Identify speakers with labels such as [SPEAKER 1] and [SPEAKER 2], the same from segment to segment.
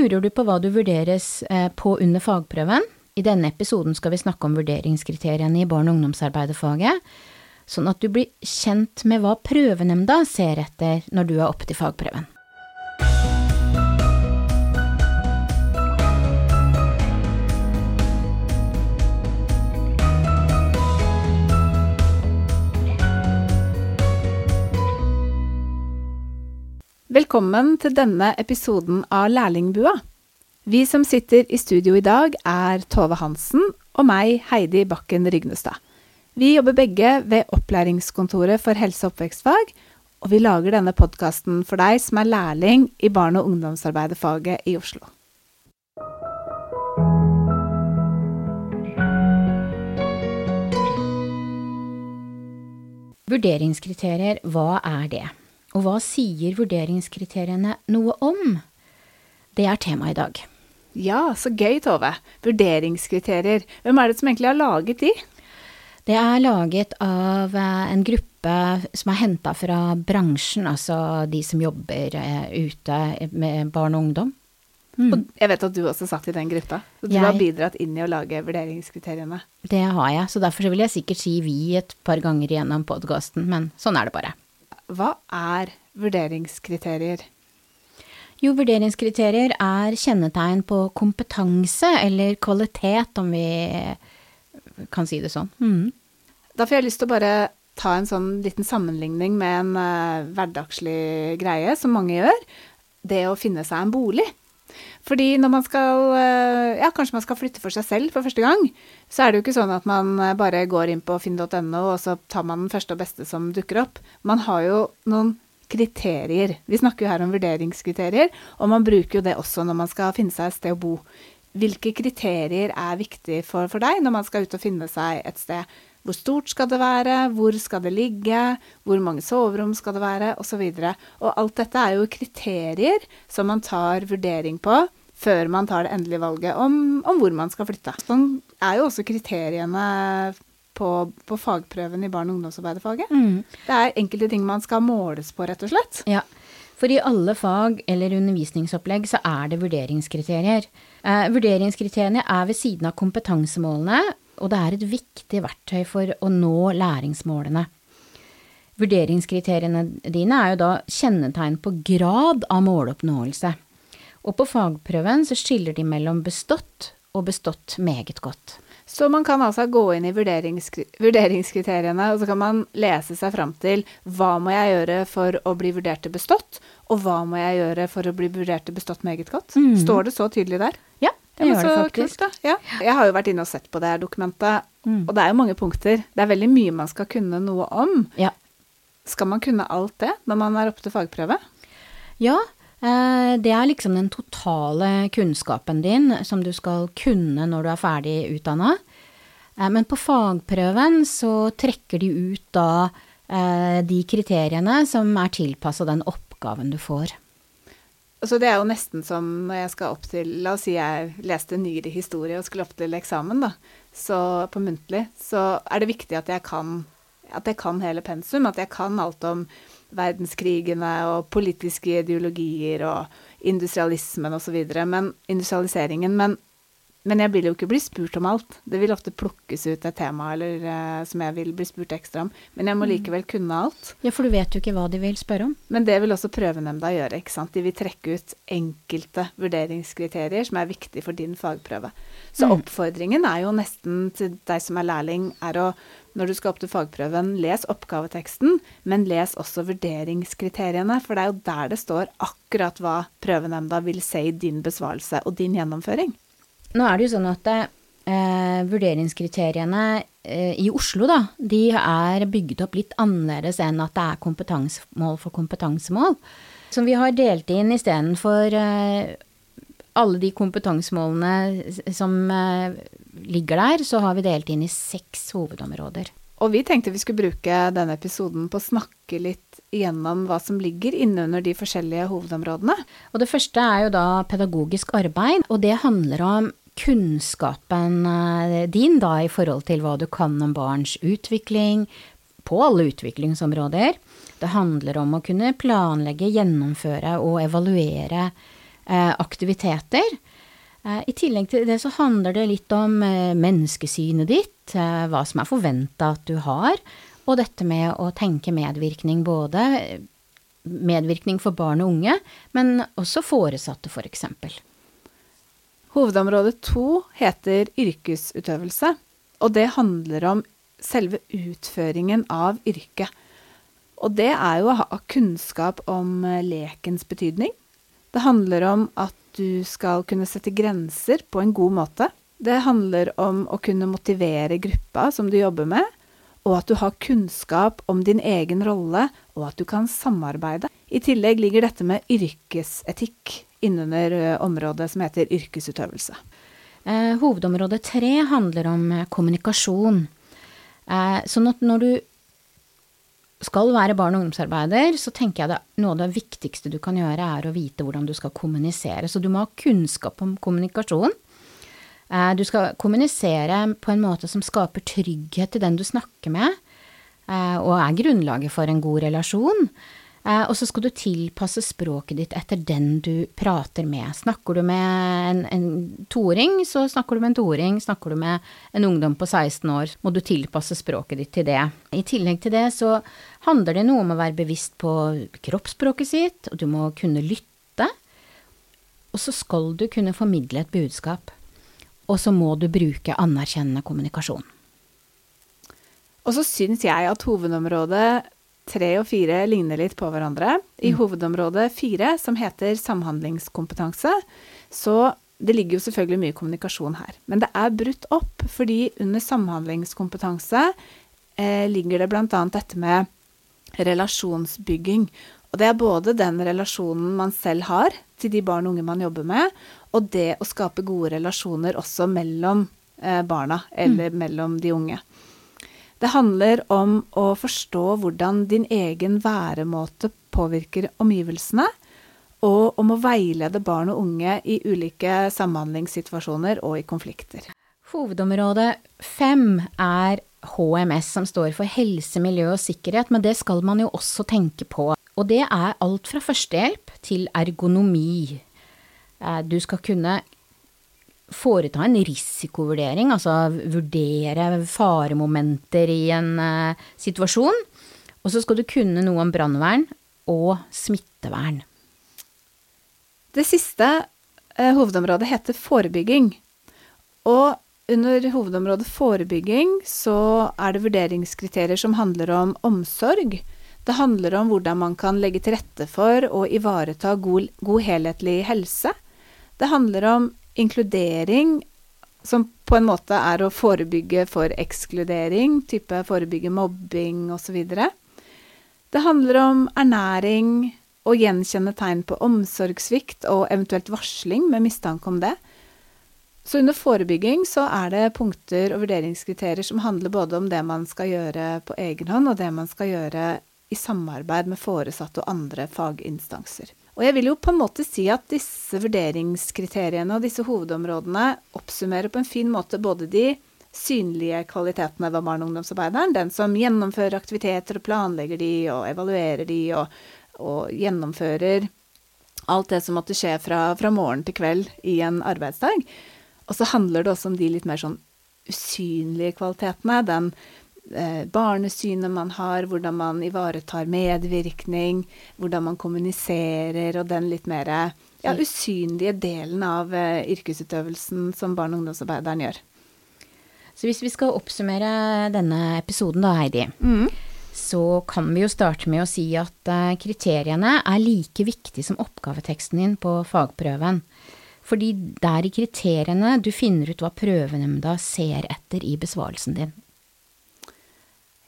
[SPEAKER 1] Lurer du på hva du vurderes eh, på under fagprøven? I denne episoden skal vi snakke om vurderingskriteriene i barne- og ungdomsarbeiderfaget, sånn at du blir kjent med hva prøvenemnda ser etter når du er oppe til fagprøven.
[SPEAKER 2] Velkommen til denne episoden av Lærlingbua. Vi som sitter i studio i dag, er Tove Hansen og meg, Heidi Bakken Rygnestad. Vi jobber begge ved Opplæringskontoret for helse- og oppvekstfag, og vi lager denne podkasten for deg som er lærling i barne- og ungdomsarbeiderfaget i Oslo.
[SPEAKER 1] Vurderingskriterier, hva er det? Og hva sier vurderingskriteriene noe om? Det er temaet i dag.
[SPEAKER 2] Ja, så gøy, Tove. Vurderingskriterier. Hvem er det som egentlig har laget de?
[SPEAKER 1] Det er laget av eh, en gruppe som er henta fra bransjen, altså de som jobber eh, ute med barn og ungdom.
[SPEAKER 2] Og jeg vet at du også satt i den gruppa. Så du
[SPEAKER 1] Jeg-
[SPEAKER 2] har bidratt inn i å lage vurderingskriteriene.
[SPEAKER 1] Det har jeg, så derfor vil jeg sikkert si vi et par ganger gjennom podkasten, men sånn er det bare.
[SPEAKER 2] Hva er vurderingskriterier?
[SPEAKER 1] Jo, vurderingskriterier er kjennetegn på kompetanse eller kvalitet, om vi kan si det sånn. Mm.
[SPEAKER 2] Da får jeg lyst til å bare ta en sånn liten sammenligning med en uh, hverdagslig greie som mange gjør. Det å finne seg en bolig. Fordi når man skal eh, Ja, kanskje man skal flytte for seg selv for første gang, så er det jo ikke sånn at man eh, bare går inn på finn.no, og så tar man den første og beste som dukker opp. Man har jo noen kriterier. Vi snakker jo her om vurderingskriterier, og man bruker jo det også når man skal finne seg et sted å bo. Hvilke kriterier er viktig for, for deg når man skal ut og finne seg et sted? Hvor stort skal det være, hvor skal det ligge, hvor mange soverom skal det være, osv. Og alt dette er jo kriterier som man tar vurdering på før man tar det endelige valget om, om hvor man skal flytte. Sånn er jo også kriteriene på, på fagprøven i barne- og ungdomsarbeiderfaget.
[SPEAKER 1] Mm.
[SPEAKER 2] Det er enkelte ting man skal måles på, rett og slett.
[SPEAKER 1] Ja, for i alle fag eller undervisningsopplegg så er det vurderingskriterier. Eh, vurderingskriteriene er ved siden av kompetansemålene, og det er et viktig verktøy for å nå læringsmålene. Vurderingskriteriene dine er jo da kjennetegn på grad av måloppnåelse. Og på fagprøven så skiller de mellom bestått og bestått meget godt.
[SPEAKER 2] Så man kan altså gå inn i vurderingskri vurderingskriteriene, og så kan man lese seg fram til hva må jeg gjøre for å bli vurdert til bestått, og hva må jeg gjøre for å bli vurdert til bestått meget godt.
[SPEAKER 1] Mm.
[SPEAKER 2] Står det så tydelig der?
[SPEAKER 1] Ja, det det
[SPEAKER 2] så
[SPEAKER 1] faktisk.
[SPEAKER 2] Kult, da. Ja. Jeg har jo vært inne og sett på det her dokumentet,
[SPEAKER 1] Mm.
[SPEAKER 2] og det er jo mange punkter. Det er veldig mye man skal kunne noe om.
[SPEAKER 1] Ja.
[SPEAKER 2] Skal man kunne alt det når man er oppe til fagprøve?
[SPEAKER 1] Ja, eh, det er liksom den totale kunnskapen din som du skal kunne når du er ferdig utdanna. Eh, Men på fagprøven så trekker de ut da eh, de kriteriene som er tilpassa den oppgaven du får.
[SPEAKER 2] Så det er jo nesten som når jeg skal opp til La oss si jeg leste nyere historie og skulle opp til eksamen, da. Så på muntlig så er det viktig at jeg kan at jeg kan hele pensum, at jeg kan alt om verdenskrigene og politiske ideologier og industrialismen osv. Men industrialiseringen. Men, men jeg vil jo ikke bli spurt om alt. Det vil ofte plukkes ut et tema eller, eh, som jeg vil bli spurt ekstra om. Men jeg må likevel kunne alt.
[SPEAKER 1] Ja, for du vet jo ikke hva de vil spørre om.
[SPEAKER 2] Men det vil også prøvenemnda gjøre. ikke sant? De vil trekke ut enkelte vurderingskriterier som er viktige for din fagprøve. Så
[SPEAKER 1] Mm.
[SPEAKER 2] oppfordringen er jo nesten til deg som er lærling, er å når du skal opp til fagprøven, les oppgaveteksten, men les også vurderingskriteriene, for det er jo der det står akkurat hva prøvenemnda vil se i din besvarelse og din gjennomføring.
[SPEAKER 1] Nå er det jo sånn at eh, vurderingskriteriene eh, i Oslo, da, de er bygd opp litt annerledes enn at det er kompetansemål for kompetansemål. Som vi har delt inn istedenfor eh, alle de kompetansemålene som eh, ligger der, så har vi delt inn i seks hovedområder.
[SPEAKER 2] Og vi tenkte vi skulle bruke denne episoden på å snakke litt gjennom hva som ligger innunder de forskjellige hovedområdene.
[SPEAKER 1] Og det første er jo da pedagogisk arbeid, og det handler om kunnskapen eh, din da i forhold til hva du kan om barns utvikling på alle utviklingsområder. Det handler om å kunne planlegge, gjennomføre og evaluere eh, aktiviteter. Eh, I tillegg til det så handler det litt om menneskesynet ditt, hva som er forventa at du har, og dette med å tenke medvirkning, både medvirkning for barn og unge, men også foresatte, f.eks. For eksempel.
[SPEAKER 2] Hovedområde to heter yrkesutøvelse, og det handler om selve utføringen av yrket. Og det er jo å ha kunnskap om lekens betydning. Det handler om at du skal kunne sette grenser på en god måte. Det handler om å kunne motivere gruppa som du jobber med, og at du har kunnskap om din egen rolle, og at du kan samarbeide. I tillegg ligger dette med yrkesetikk innunder området som heter yrkesutøvelse.
[SPEAKER 1] Eh, hovedområde tre handler om kommunikasjon. Eh, sånn at når du skal være barn- og ungdomsarbeider, så tenker jeg det noe av det viktigste du kan gjøre, er å vite hvordan du skal kommunisere. Så du må ha kunnskap om kommunikasjon. Eh, du skal kommunisere på en måte som skaper trygghet til den du snakker med, eh, og er grunnlaget for en god relasjon. Eh, og så skal du tilpasse språket ditt etter den du prater med. Snakker du med en, en toåring, så snakker du med en toåring. Snakker du med en ungdom på 16 år, må du tilpasse språket ditt til det. I tillegg til det så handler det noe om å være bevisst på kroppsspråket sitt, og du må kunne lytte. Og så skal du kunne formidle et budskap. Og så må du bruke anerkjennende kommunikasjon.
[SPEAKER 2] Og så syns jeg at hovedområdet tre og fire ligner litt på hverandre. I mm. hovedområdet fire, som heter samhandlingskompetanse, så det ligger jo selvfølgelig mye kommunikasjon her. Men det er brutt opp, fordi under samhandlingskompetanse eh, ligger det bl.a. dette med relasjonsbygging. Og det er både den relasjonen man selv har til de barn og unge man jobber med, og det å skape gode relasjoner også mellom eh, barna, eller mm. mellom de unge. Det handler om å forstå hvordan din egen væremåte påvirker omgivelsene, og om å veilede barn og unge i ulike samhandlingssituasjoner og i konflikter.
[SPEAKER 1] Hovedområde fem er HMS, som står for helse, miljø og sikkerhet, men det skal man jo også tenke på. Og det er alt fra førstehjelp til ergonomi. Eh, du skal kunne foreta en risikovurdering, altså vurdere faremomenter i en uh, situasjon. Og så skal du kunne noe om brannvern og smittevern.
[SPEAKER 2] Det siste uh, hovedområdet heter forebygging. Og under hovedområdet forebygging så er det vurderingskriterier som handler om omsorg. Det handler om hvordan man kan legge til rette for å ivareta god, god helhetlig helse. Det handler om inkludering, som på en måte er å forebygge for ekskludering, type forebygge mobbing osv. Det handler om ernæring, å gjenkjenne tegn på omsorgssvikt og eventuelt varsling med mistanke om det. Så under forebygging så er det punkter og vurderingskriterier som handler både om det man skal gjøre på egen hånd, og det man skal gjøre i samarbeid med foresatte og andre faginstanser. Og jeg vil jo på en måte si at disse vurderingskriteriene og disse hovedområdene oppsummerer på en fin måte både de synlige kvalitetene ved barne- og ungdomsarbeideren, den som gjennomfører aktiviteter og planlegger de og evaluerer de og, og gjennomfører alt det som måtte skje fra, fra morgen til kveld i en arbeidsdag. Og så handler det også om de litt mer sånn usynlige kvalitetene. Den barnesynet man har, hvordan man ivaretar medvirkning, hvordan man kommuniserer, og den litt mer ja, usynlige delen av eh, yrkesutøvelsen som barne- og ungdomsarbeideren gjør.
[SPEAKER 1] Så hvis vi skal oppsummere denne episoden da, Heidi, mm. så kan vi jo starte med å si at eh, kriteriene er like viktige som oppgaveteksten din på fagprøven. Fordi det er i kriteriene du finner ut hva prøvenemnda ser etter i besvarelsen din.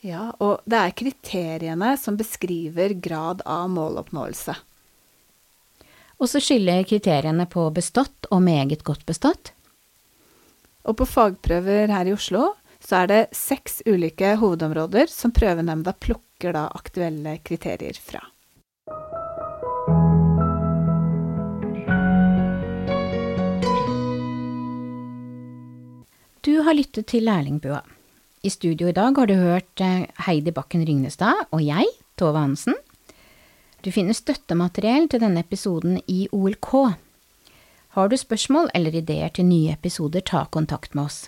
[SPEAKER 2] Ja, og det er kriteriene som beskriver grad av måloppnåelse.
[SPEAKER 1] Og så skiller kriteriene på bestått og meget godt bestått.
[SPEAKER 2] Og på fagprøver her i Oslo så er det seks ulike hovedområder som prøvenemnda plukker da aktuelle kriterier fra.
[SPEAKER 1] Du har lyttet til Lærlingbua. I studio i dag har du hørt eh, Heidi Bakken Rygnestad og jeg, Tove Hansen. Du finner støttemateriell til denne episoden i OLK. Har du spørsmål eller ideer til nye episoder, ta kontakt med oss.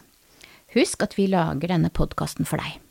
[SPEAKER 1] Husk at vi lager denne podkasten for deg.